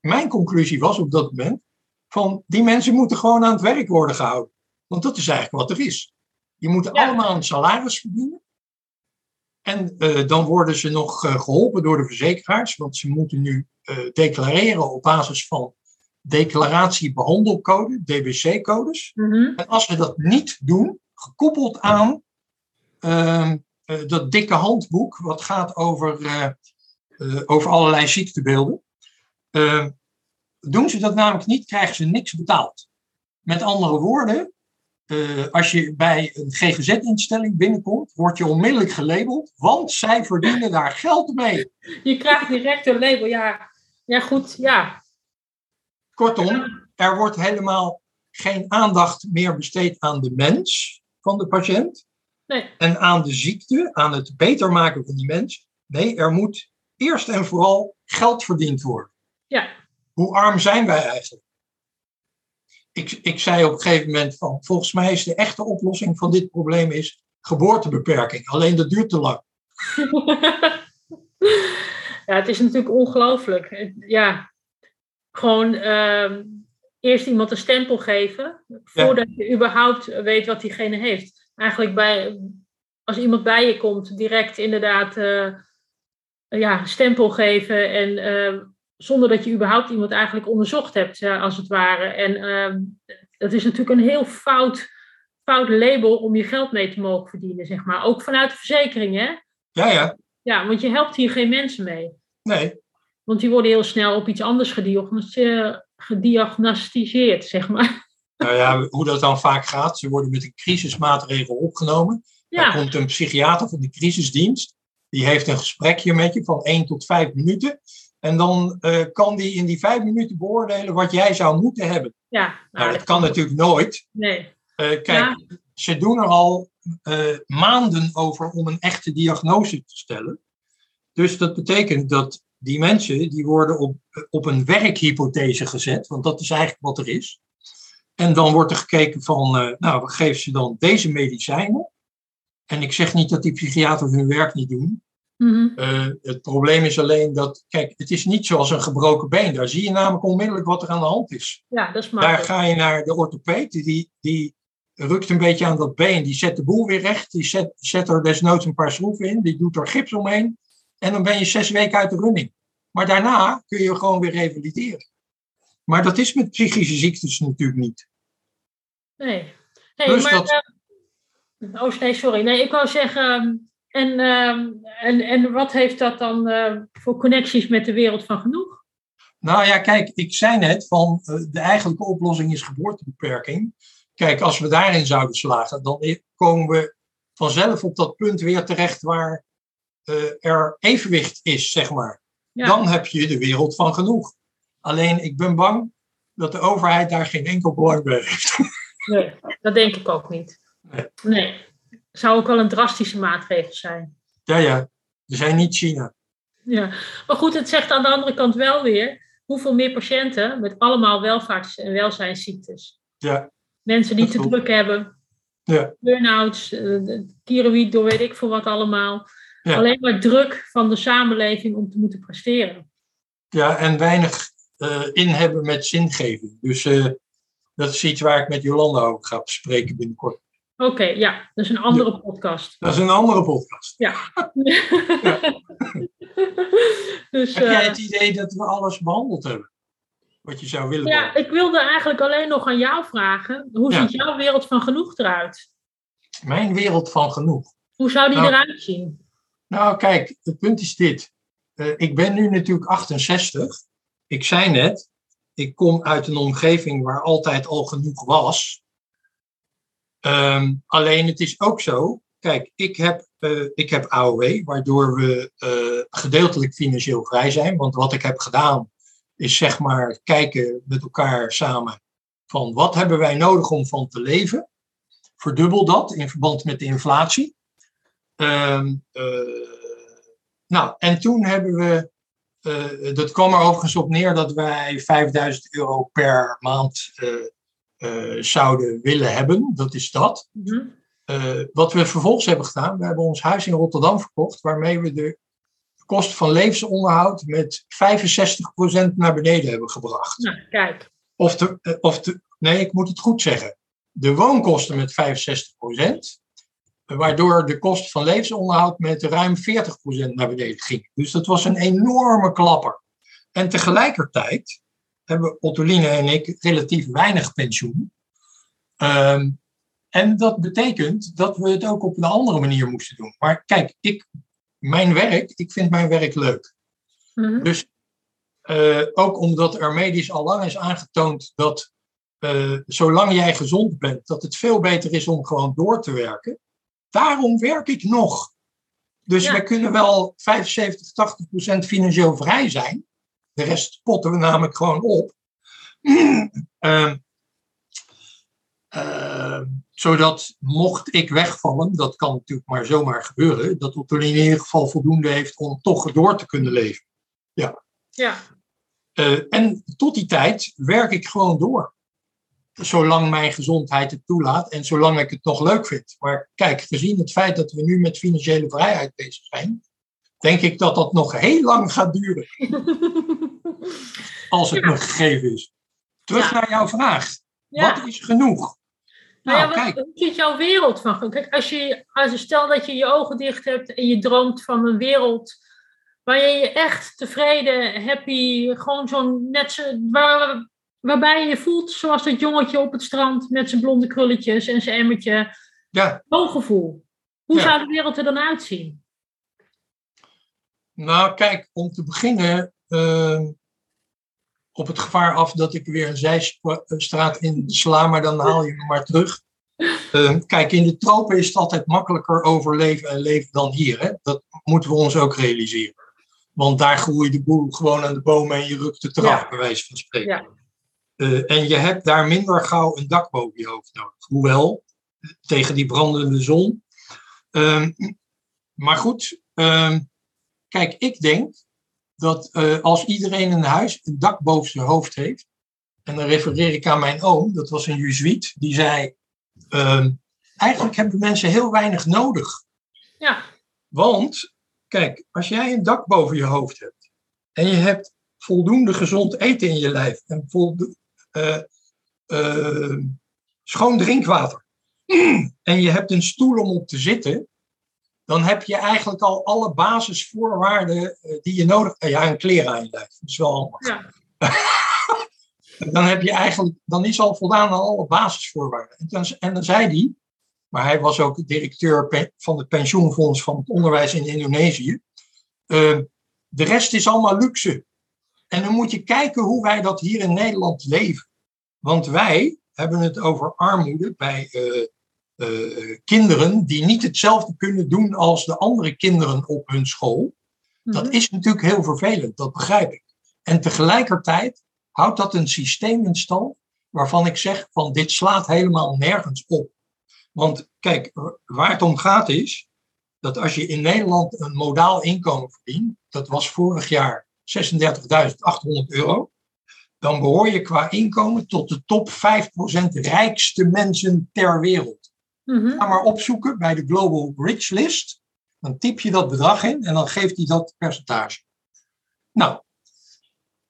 mijn conclusie was op dat moment van die mensen moeten gewoon aan het werk worden gehouden. Want dat is eigenlijk wat er is. Die moeten allemaal een salaris verdienen. En dan worden ze nog geholpen door de verzekeraars, want ze moeten nu declareren op basis van declaratiebehandelcode, DBC-codes. Mhm. En als we dat niet doen, gekoppeld aan uh, dat dikke handboek, wat gaat over, over allerlei ziektebeelden, ehm, doen ze dat namelijk niet, krijgen ze niks betaald. Met andere woorden, als je bij een GGZ-instelling binnenkomt, word je onmiddellijk gelabeld, want zij verdienen daar geld mee. Je krijgt direct een label, ja. Ja, goed, ja. Kortom, er wordt helemaal geen aandacht meer besteed aan de mens van de patiënt. Nee. En aan de ziekte, aan het beter maken van die mens. Nee, er moet eerst en vooral geld verdiend worden. Ja. Hoe arm zijn wij eigenlijk? Ik, ik zei op een gegeven moment van, volgens mij is de echte oplossing van dit probleem is geboortebeperking. Alleen dat duurt te lang. [LAUGHS] ja, het is natuurlijk ongelooflijk. Ja, gewoon uh, eerst iemand een stempel geven voordat je überhaupt weet wat diegene heeft. Eigenlijk bij als iemand bij je komt, direct inderdaad uh, ja, stempel geven. En zonder dat je überhaupt iemand eigenlijk onderzocht hebt, als het ware. En ehm, dat is natuurlijk een heel fout, fout label om je geld mee te mogen verdienen, zeg maar. Ook vanuit de verzekering, hè? Ja, ja. Ja, want je helpt hier geen mensen mee. Nee. Want die worden heel snel op iets anders gediagnosticeerd, zeg maar. Nou ja, hoe dat dan vaak gaat, ze worden met een crisismaatregel opgenomen. Ja. Dan komt een psychiater van de crisisdienst. Die heeft een gesprekje met je van 1 tot 5 minuten. En dan uh, kan die in die 5 minuten beoordelen wat jij zou moeten hebben. Ja, nou, nou dat kan natuurlijk nooit. Nee. Uh, kijk, ze doen er al uh, maanden over om een echte diagnose te stellen. Dus dat betekent dat die mensen die worden op, op een werkhypothese gezet, want dat is eigenlijk wat er is. En dan wordt er gekeken van, nou, we geven ze dan deze medicijnen. En ik zeg niet dat die psychiaters hun werk niet doen. Mm het probleem is alleen dat, kijk, het is niet zoals een gebroken been. Daar zie je namelijk onmiddellijk wat er aan de hand is. Ja, dat is Daar ga je naar de orthopeed, die, die rukt een beetje aan dat been, die zet de boel weer recht, die zet, zet er desnoods een paar schroeven in, die doet er gips omheen. En dan ben je zes weken uit de running. Maar daarna kun je gewoon weer revalideren. Maar dat is met psychische ziektes natuurlijk niet. Nee. nee dus maar, dat... Uh, oh, nee, sorry. Nee, ik wou zeggen. Ehm, en, uh, en, en wat heeft dat dan uh, voor connecties met de wereld van genoeg? Nou ja, kijk, ik zei net van eh, de eigenlijke oplossing is geboortebeperking. Kijk, als we daarin zouden slagen, dan komen we vanzelf op dat punt weer terecht waar uh, er evenwicht is, zeg maar. Dan heb je de wereld van genoeg. Alleen ik ben bang dat de overheid daar geen enkel belang bij heeft. [LAUGHS] Nee, dat denk ik ook niet. Nee. nee. Zou ook wel een drastische maatregel zijn. Ja, ja. We zijn niet China. Ja, maar goed, het zegt aan de andere kant wel weer hoeveel meer patiënten met allemaal welvaarts- en welzijnsziektes. Ja. Mensen die te druk hebben. Ja. Burn-outs, uh, door weet ik voor wat allemaal. Alleen maar druk van de samenleving om te moeten presteren. Ja, en weinig uh, in hebben met zingeving. Dus uh, dat is iets waar ik met Jolanda over ga bespreken binnenkort. Oké, ja, dat is een andere podcast. Dat is een andere podcast. Ja. [LAUGHS] dus, Heb jij het idee dat we alles behandeld hebben? Wat je zou willen Ja, ik wilde eigenlijk alleen nog aan jou vragen. Hoe ziet jouw wereld van genoeg eruit? Mijn wereld van genoeg? Hoe zou die nou, eruit zien? Nou, kijk, het punt is dit. Uh, ik ben nu natuurlijk 68. Ik zei net, ik kom uit een omgeving waar altijd al genoeg was. Um, alleen het is ook zo, kijk, ik heb, uh, ik heb AOW, waardoor we uh, gedeeltelijk financieel vrij zijn. Want wat ik heb gedaan, is zeg maar kijken met elkaar samen van wat hebben wij nodig om van te leven. Verdubbel dat in verband met de inflatie. Um, nou, en toen hebben we, dat kwam er overigens op neer dat wij 5000 euro per maand uh, zouden willen hebben. Dat is dat. Mm wat we vervolgens hebben gedaan, we hebben ons huis in Rotterdam verkocht, waarmee we de kosten van levensonderhoud met 65% naar beneden hebben gebracht. Nou, kijk. Of de, of de, nee, ik moet het goed zeggen. De woonkosten met 65%, waardoor de kosten van levensonderhoud met ruim 40% naar beneden ging. Dus dat was een enorme klapper. En tegelijkertijd hebben Ottoline en ik relatief weinig pensioen. Um, en dat betekent dat we het ook op een andere manier moesten doen. Maar kijk, ik, mijn werk, ik vind mijn werk leuk. Mm-hmm. Dus uh, ook omdat er medisch al lang is aangetoond dat uh, zolang jij gezond bent, dat het veel beter is om gewoon door te werken. Daarom werk ik nog. Dus ja. we kunnen wel 75, 80 procent financieel vrij zijn. De rest potten we namelijk gewoon op. uh, uh, zodat mocht ik wegvallen, dat kan natuurlijk maar zomaar gebeuren, dat Otto in ieder geval voldoende heeft om toch door te kunnen leven. Ja. ja. Uh, en tot die tijd werk ik gewoon door zolang mijn gezondheid het toelaat en zolang ik het nog leuk vind. Maar kijk, gezien het feit dat we nu met financiële vrijheid bezig zijn, denk ik dat dat nog heel lang gaat duren. [LAUGHS] Als het ja. me gegeven is. Terug ja. naar jouw vraag. Ja. Wat is genoeg? Nou, ja, kijk. Hoe ziet jouw wereld van? Kijk, als je, als, stel dat je je ogen dicht hebt en je droomt van een wereld waar je echt tevreden, happy, gewoon zo'n net zo, waar, waarbij je je voelt zoals dat jongetje op het strand met zijn blonde krulletjes en zijn emmertje. Ja. Zo'n gevoel. Hoe zou de wereld er dan uitzien? Nou, kijk, om te beginnen, uh, op het gevaar af dat ik weer een zijstraat in sla, maar dan haal je me maar terug. Uh, kijk, in de tropen is het altijd makkelijker overleven en leven dan hier. Hè? Dat moeten we ons ook realiseren. Want daar groeit de boel gewoon aan de bomen en je rukt eraf, ja. bij wijze van spreken. Ja. Uh, en je hebt daar minder gauw een dak boven je hoofd nodig. Hoewel, tegen die brandende zon. Uh, maar goed, ehm, kijk, ik denk dat uh, als iedereen een huis een dak boven zijn hoofd heeft, en dan refereer ik aan mijn oom, dat was een Jezuïet, die zei, uh, eigenlijk hebben mensen heel weinig nodig. Ja. Want, kijk, als jij een dak boven je hoofd hebt, en je hebt voldoende gezond eten in je lijf, en voldoende, uh, schoon drinkwater, [CLEARS THROAT] en je hebt een stoel om op te zitten, dan heb je eigenlijk al alle basisvoorwaarden eh, die je nodig hebt. Ja, een kleren aan je lijf. Dat is wel handig. Ja. [LAUGHS] dan, heb je eigenlijk, dan is al voldaan aan alle basisvoorwaarden. En dan, en dan zei hij, maar hij was ook directeur van het pensioenfonds van het onderwijs in Indonesië. Uh, de rest is allemaal luxe. En dan moet je kijken hoe wij dat hier in Nederland leven. Want wij hebben het over armoede bij uh, uh, kinderen die niet hetzelfde kunnen doen als de andere kinderen op hun school. Dat mhm. is natuurlijk heel vervelend, dat begrijp ik. En tegelijkertijd houdt dat een systeem in stand waarvan ik zeg van dit slaat helemaal nergens op. Want kijk, waar het om gaat is dat als je in Nederland een modaal inkomen verdient, dat was vorig jaar 36.800 euro, dan behoor je qua inkomen tot de top 5% rijkste mensen ter wereld. Mm Ga maar opzoeken bij de Global Rich List. Dan typ je dat bedrag in en dan geeft hij dat percentage. Nou,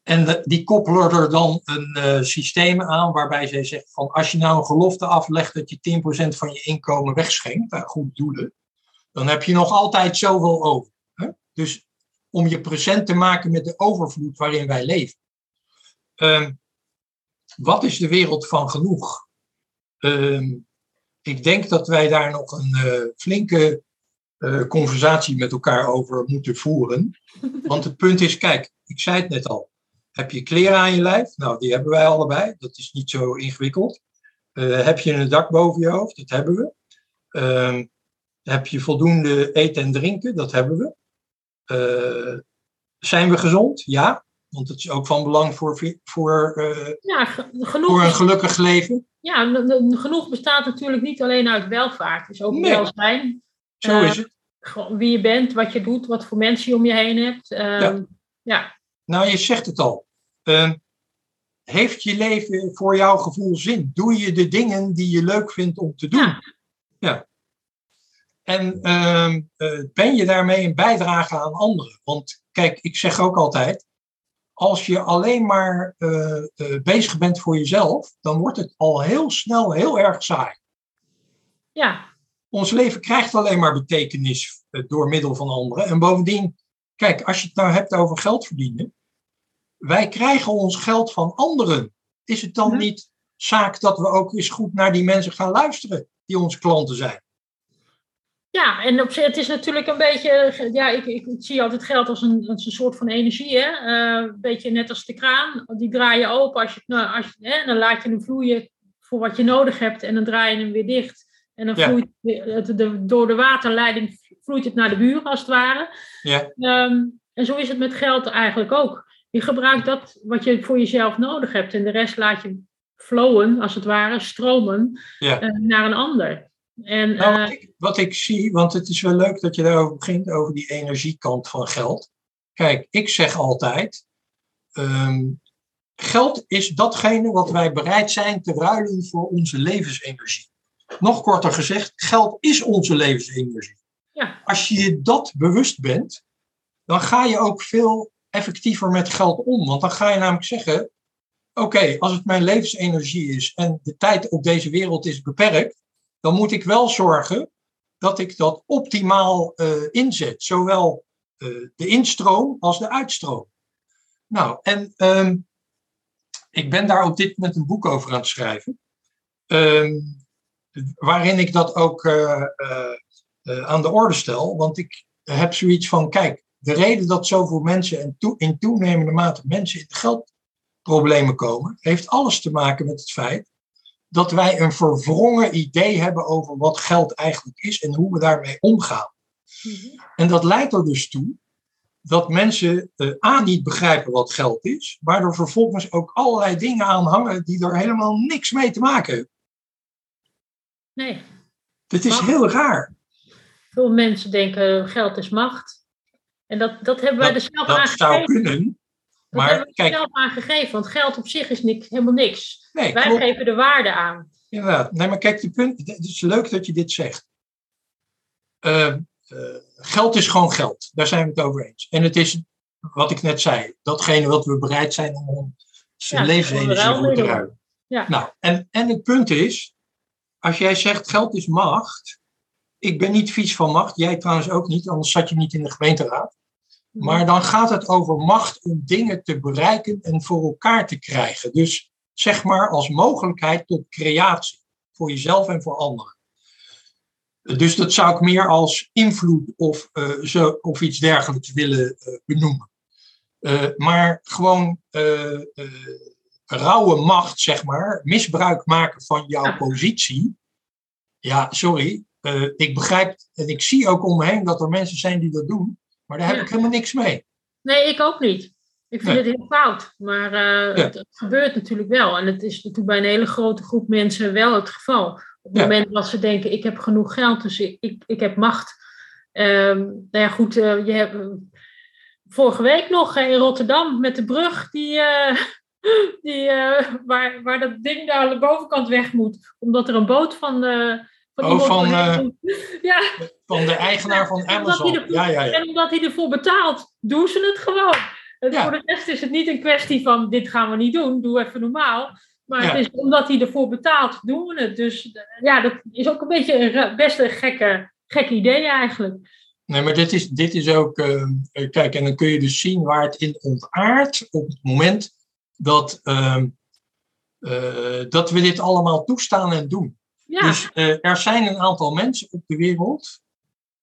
en die koppelen er dan een uh, systeem aan waarbij zij zegt van als je nou een gelofte aflegt dat je 10% van je inkomen wegschenkt, aan goed doelen, dan heb je nog altijd zoveel over. Hè? Dus om je present te maken met de overvloed waarin wij leven. Uh, wat is de wereld van genoeg? Uh, ik denk dat wij daar nog een uh, flinke uh, conversatie met elkaar over moeten voeren. [LAUGHS] Want het punt is, kijk, ik zei het net al. Heb je kleren aan je lijf? Nou, die hebben wij allebei. Dat is niet zo ingewikkeld. Uh, heb je een dak boven je hoofd? Dat hebben we. Ehm, heb je voldoende eten en drinken? Dat hebben we. zijn we gezond? Ja. Want het is ook van belang voor, voor, ja, genoeg voor een gelukkig leven ja, genoeg bestaat natuurlijk niet alleen uit welvaart. Het is ook nee. welzijn. Zo is het. Wie je bent, wat je doet, wat voor mensen je om je heen hebt. Uh, ja. ja. Nou, je zegt het al. Uh, heeft je leven voor jouw gevoel zin? Doe je de dingen die je leuk vindt om te doen? Ja. ja. En uh, ben je daarmee een bijdrage aan anderen? Want kijk, ik zeg ook altijd, als je alleen maar uh, uh, bezig bent voor jezelf, dan wordt het al heel snel heel erg saai. Ja. Ons leven krijgt alleen maar betekenis uh, door middel van anderen. En bovendien, kijk, als je het nou hebt over geld verdienen, wij krijgen ons geld van anderen. Is het dan niet zaak dat we ook eens goed naar die mensen gaan luisteren die onze klanten zijn? Ja, en op zich, het is natuurlijk een beetje, ja, ik, ik, zie altijd geld als een, als een soort van energie, hè? Uh, een beetje net als de kraan, die draai je open, als je, nou, als je, hè, dan laat je hem vloeien voor wat je nodig hebt en dan draai je hem weer dicht. En dan vloeit het, de, door de waterleiding vloeit het naar de buren, als het ware. Ja. Um, en zo is het met geld eigenlijk ook. Je gebruikt dat wat je voor jezelf nodig hebt en de rest laat je flowen, als het ware, stromen ja. uh, naar een ander. En, nou, wat, eh, ik, wat, ik, zie, want het is wel leuk dat je daarover begint, over die energiekant van geld. Kijk, ik zeg altijd, um, geld is datgene wat wij bereid zijn te ruilen voor onze levensenergie. Nog korter gezegd, geld is onze levensenergie. Ja. Als je je dat bewust bent, dan ga je ook veel effectiever met geld om. Want dan ga je namelijk zeggen, oké, als het mijn levensenergie is en de tijd op deze wereld is beperkt, dan moet ik wel zorgen dat ik dat optimaal uh, inzet. Zowel uh, de instroom als de uitstroom. Nou, en um, ik ben daar op dit moment een boek over aan het schrijven. Um, waarin ik dat ook uh, aan de orde stel. Want ik heb zoiets van, kijk, de reden dat zoveel mensen en in toenemende mate mensen in geldproblemen komen, heeft alles te maken met het feit dat wij een verwrongen idee hebben over wat geld eigenlijk is en hoe we daarmee omgaan. Mhm. En dat leidt er dus toe dat mensen uh, A niet begrijpen wat geld is, waardoor vervolgens ook allerlei dingen aan hangen die er helemaal niks mee te maken hebben. Nee. Het is heel raar. Veel mensen denken geld is macht. En dat, dat hebben wij dat, er zelf dat aangegeven. zou kunnen. Dat Maar hebben we kijk, zelf aangegeven, want geld op zich is niks, helemaal niks. nee, wij klopt. geven de waarde aan. Inderdaad. Nee, maar kijk, die punt, het is leuk dat je dit zegt. Eh, eh, geld is gewoon geld. Daar zijn we het over eens. En het is, wat ik net zei, datgene wat we bereid zijn om onze Ja, levensenergie voor te ruilen. Ja. Nou, en, en het punt is, als jij zegt geld is macht, ik ben niet vies van macht, jij trouwens ook niet, anders zat je niet in de gemeenteraad. Maar dan gaat het over macht om dingen te bereiken en voor elkaar te krijgen. Dus zeg maar als mogelijkheid tot creatie. Voor jezelf en voor anderen. Dus dat zou ik meer als invloed of, eh, zo, of iets dergelijks willen eh, benoemen. Eh, maar gewoon rauwe macht, zeg maar, misbruik maken van jouw positie. Ja, sorry. ik begrijp en ik zie ook om me heen dat er mensen zijn die dat doen. Maar daar heb Ja. ik helemaal niks mee. Nee, ik ook niet. Ik vind Nee. het heel fout. Maar eh, Ja. het, het gebeurt natuurlijk wel. En het is natuurlijk bij een hele grote groep mensen wel het geval. Op het Ja. moment dat ze denken, ik heb genoeg geld, dus ik, ik, ik heb macht. Ehm, nou ja, goed, eh, je hebt, vorige week nog eh, in Rotterdam met de brug die, eh, [LAUGHS] die, eh, waar, waar dat ding daar aan de bovenkant weg moet. Omdat er een boot van... eh van Oh, van, eh. [LAUGHS] Ja, Van de eigenaar van Amazon. ervoor- Ja, ja, ja. en omdat hij ervoor betaalt, doen ze het gewoon. En Ja. Voor de rest is het niet een kwestie van dit gaan we niet doen, doe even normaal. Maar Ja. het is omdat hij ervoor betaalt, doen we het. Dus eh, ja, dat is ook een beetje een best een gekke, gek idee eigenlijk. Nee, maar dit is, dit is ook. eh, kijk, en dan kun je dus zien waar het in ontaart op het moment dat, ehm, eh, dat we dit allemaal toestaan en doen. Ja, Dus eh, er zijn een aantal mensen op de wereld.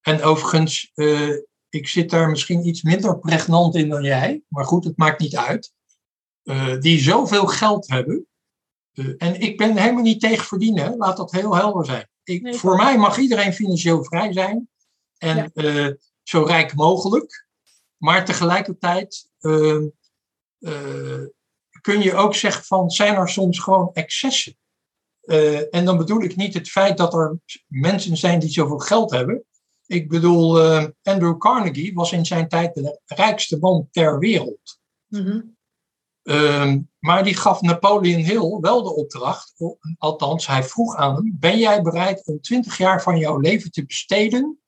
En overigens, eh, ik zit daar misschien iets minder pregnant in dan jij. Maar goed, het maakt niet uit. eh, die zoveel geld hebben. En ik ben helemaal niet tegen verdienen. hè. Laat dat heel helder zijn. Ik, Nee, voor mij mag iedereen financieel vrij zijn. En Ja. zo rijk mogelijk. Maar tegelijkertijd eh, eh, kun je ook zeggen van zijn er soms gewoon excessen. Eh, en dan bedoel ik niet het feit dat er mensen zijn die zoveel geld hebben. Ik bedoel, eh, Andrew Carnegie was in zijn tijd de rijkste man ter wereld. Mhm. Ehm, maar die gaf Napoleon Hill wel de opdracht, althans hij vroeg aan hem, ben jij bereid om 20 jaar van jouw leven te besteden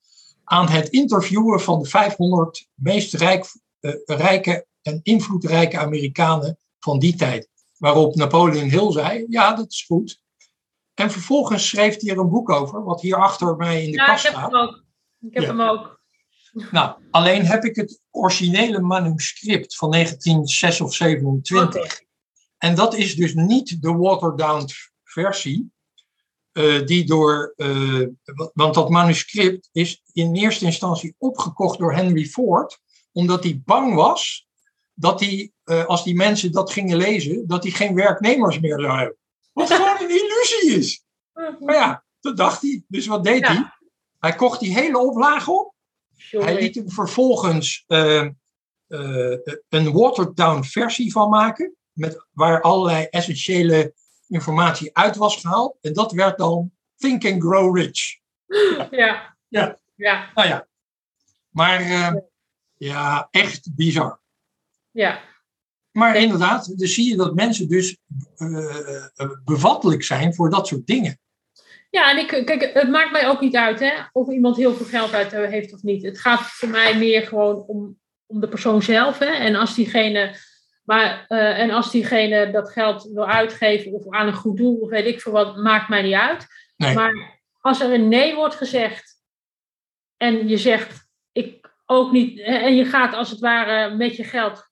aan het interviewen van de 500 meest rijk, eh, rijke en invloedrijke Amerikanen van die tijd? Waarop Napoleon Hill zei, ja dat is goed. En vervolgens schreef hij er een boek over, wat hier achter mij in de ja ik kast heb staat. hem ook. Ik heb Ja. hem ook. [LAUGHS] Nou, alleen heb ik het originele manuscript van 1906 of 27. Oké. En dat is dus niet de watered-down versie. eh, die door, eh, wa- want dat manuscript is in eerste instantie opgekocht door Henry Ford, omdat hij bang was dat hij, eh, als die mensen dat gingen lezen, dat hij geen werknemers meer zou hebben. Wat is. Maar ja, dat dacht hij. Dus wat deed Ja. hij? Hij kocht die hele oplage op. Hij liet er vervolgens eh, eh, een watered-down versie van maken, met, waar allerlei essentiële informatie uit was gehaald. En dat werd dan Think and Grow Rich. [LAUGHS] Ja. Ja. Ja. Nou ja, maar eh, ja, echt bizar. Ja. Maar inderdaad, dus zie je dat mensen dus eh, bevattelijk zijn voor dat soort dingen. Ja, en ik, kijk, het maakt mij ook niet uit hè, of iemand heel veel geld uit eh, heeft of niet. Het gaat voor mij meer gewoon om, om de persoon zelf. Hè. En als diegene Maar, uh, en als diegene dat geld wil uitgeven of aan een goed doel of weet ik veel wat, maakt mij niet uit. Nee. Maar als er een nee wordt gezegd en je zegt ik ook niet, en je gaat als het ware met je geld.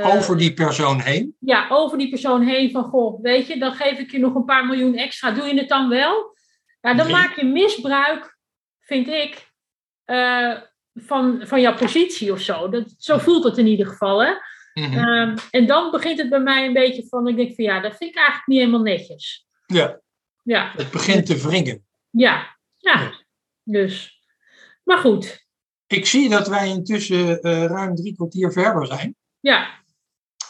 Uh, over die persoon heen? Ja, over die persoon heen van goh, weet je, dan geef ik je nog een paar miljoen extra. Doe je het dan wel? Ja, dan maak je misbruik, vind ik, uh, van, van jouw positie of zo. Dat, zo voelt het in ieder geval. Hè? Mhm. Ehm, en dan begint het bij mij een beetje van, ik denk van ja, dat vind ik eigenlijk niet helemaal netjes. Ja. ja. Het begint te wringen. Ja, ja. Dus. Maar goed. Ik zie dat wij intussen uh, ruim drie kwartier verder zijn. Ja.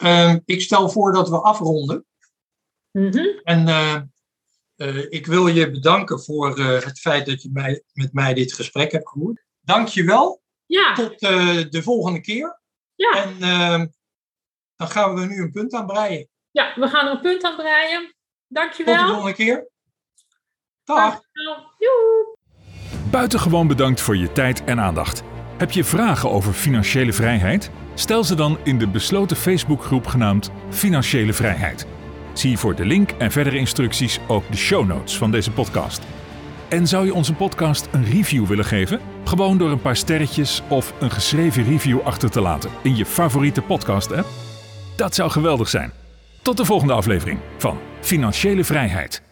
Uh, ik stel voor dat we afronden. Mm -hmm. En uh, ik wil je bedanken voor het feit dat je mij, met mij dit gesprek hebt gevoerd. Dank je wel. Ja. Tot de volgende keer. Ja. En ehm, dan gaan we nu een punt aan breien. Ja, we gaan er een punt aan breien. Dankjewel. Tot de volgende keer. Dag. Joe. Buitengewoon bedankt voor je tijd en aandacht. Heb je vragen over financiële vrijheid? Stel ze dan in de besloten Facebookgroep genaamd Financiële Vrijheid. Zie voor de link en verdere instructies ook de show notes van deze podcast. En zou je onze podcast een review willen geven? Gewoon door een paar sterretjes of een geschreven review achter te laten in je favoriete podcast-app? Dat zou geweldig zijn. Tot de volgende aflevering van Financiële Vrijheid.